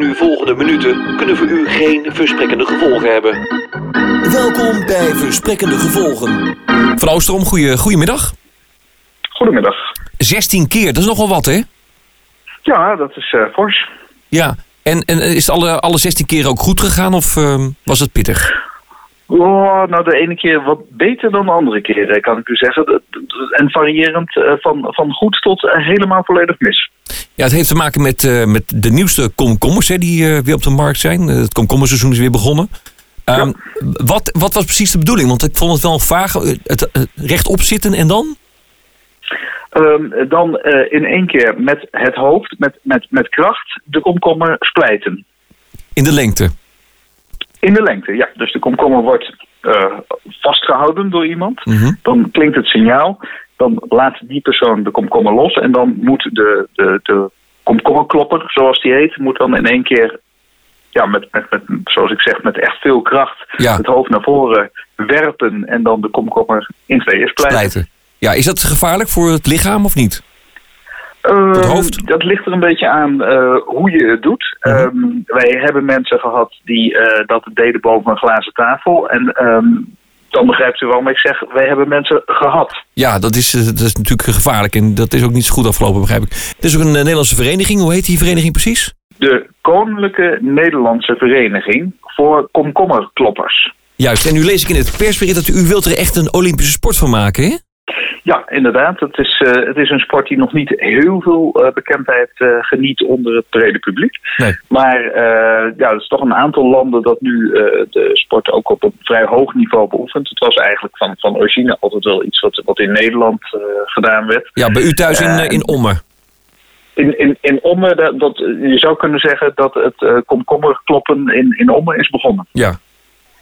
nu volgende minuten kunnen voor u geen versprekkende gevolgen hebben. Welkom bij Versprekkende Gevolgen. Van Oostrom, goeie, goedemiddag. Goedemiddag. 16 keer, dat is nogal wat, hè? Ja, dat is eh fors. Ja. En, en is het alle, alle 16 keer ook goed gegaan of ehm, was het pittig? Oh, nou, de ene keer wat beter dan de andere keer, kan ik u zeggen. En variërend eh, van, van goed tot eh, helemaal volledig mis. Ja, het heeft te maken met, eh, met de nieuwste komkommers hè, die eh, weer op de markt zijn. Eh, Het komkommerseizoen is weer begonnen. Ehm, wat, wat was precies de bedoeling? Want ik vond het wel vaag. Het, eh, rechtop zitten en dan? Ehm, dan in één keer met het hoofd, met, met, met kracht, de komkommer splijten. In de lengte. In de lengte, ja. Dus de komkommer wordt eh, vastgehouden door iemand. Mhm. Dan klinkt het signaal. Dan laat die persoon de komkommer los. En dan moet de, de, de komkommerklopper, zoals die heet, moet dan in één keer, ja, met, met, met, zoals ik zeg, met echt veel kracht Ja. het hoofd naar voren werpen. En dan de komkommer in tweeën splijten. Splijten. Ja, is dat gevaarlijk voor het lichaam of niet? Eh, Het hoofd? Dat ligt er een beetje aan eh, hoe je het doet. Mhm. Ehm, wij hebben mensen gehad die eh, dat deden boven een glazen tafel. En ehm, dan begrijpt u waarom ik zeg, wij hebben mensen gehad. Ja, dat is, eh, dat is natuurlijk gevaarlijk en dat is ook niet zo goed afgelopen, begrijp ik. Het is ook een eh, Nederlandse vereniging. Hoe heet die vereniging precies? De Koninklijke Nederlandse Vereniging voor Komkommerkloppers. Juist, en nu lees ik in het persbericht dat u wilt er echt een Olympische sport van maken, hè? Ja, inderdaad. Het is, eh, het is een sport die nog niet heel veel eh, bekendheid eh, geniet onder het brede publiek. Nee. Maar ja, er is toch een aantal landen dat nu de sport ook op een vrij hoog niveau beoefent. Het was eigenlijk van, van origine altijd wel iets wat, wat in Nederland gedaan werd. Ja, bij u thuis in, in Ommen. In, in, in Ommen, dat, dat, je zou kunnen zeggen dat het komkommerkloppen in, in Ommen is begonnen. Ja.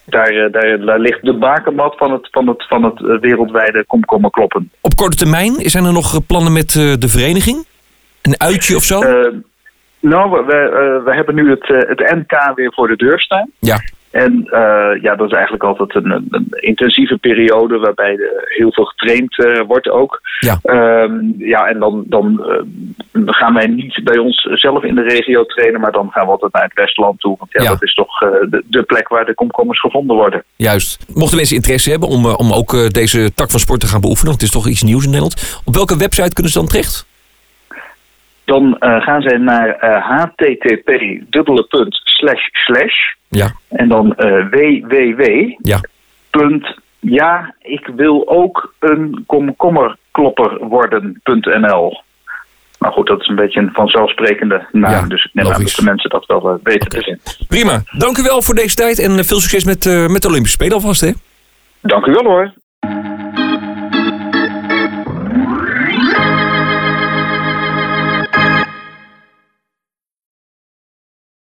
Daar, eh, daar, daar ligt de bakermat van het, van het, van het eh, wereldwijde komkommerkloppen. Op korte termijn, zijn er nog eh, plannen met de vereniging? Een uitje of zo? Nou, we, we, hebben nu het, het NK weer voor de deur staan. ja. En ja, dat is eigenlijk altijd een, een, intensieve periode waarbij er heel veel getraind wordt ook. Ja. Ehm, ja, en dan, dan eh, gaan wij niet bij ons zelf in de regio trainen, maar dan gaan we altijd naar het Westland toe. Want ja, Ja. dat is toch eh, de, de plek waar de komkommers gevonden worden. Juist. Mochten mensen interesse hebben om, eh, om ook eh, deze tak van sport te gaan beoefenen, want het is toch iets nieuws in Nederland. Op welke website kunnen ze dan terecht? Dan gaan zij naar http dubbele punt slash slash Ja. en dan eh, www. Ja. punt, ja, ik wil ook een komkommerklopper worden.nl. Maar goed, dat is een beetje een vanzelfsprekende naam. Ja, dus ik neem aan logisch. dat de mensen dat wel eh, weten te zien. Prima. Dank u wel voor deze tijd en eh, veel succes met, eh, met de Olympische Spelen alvast, hè? Dank u wel hoor.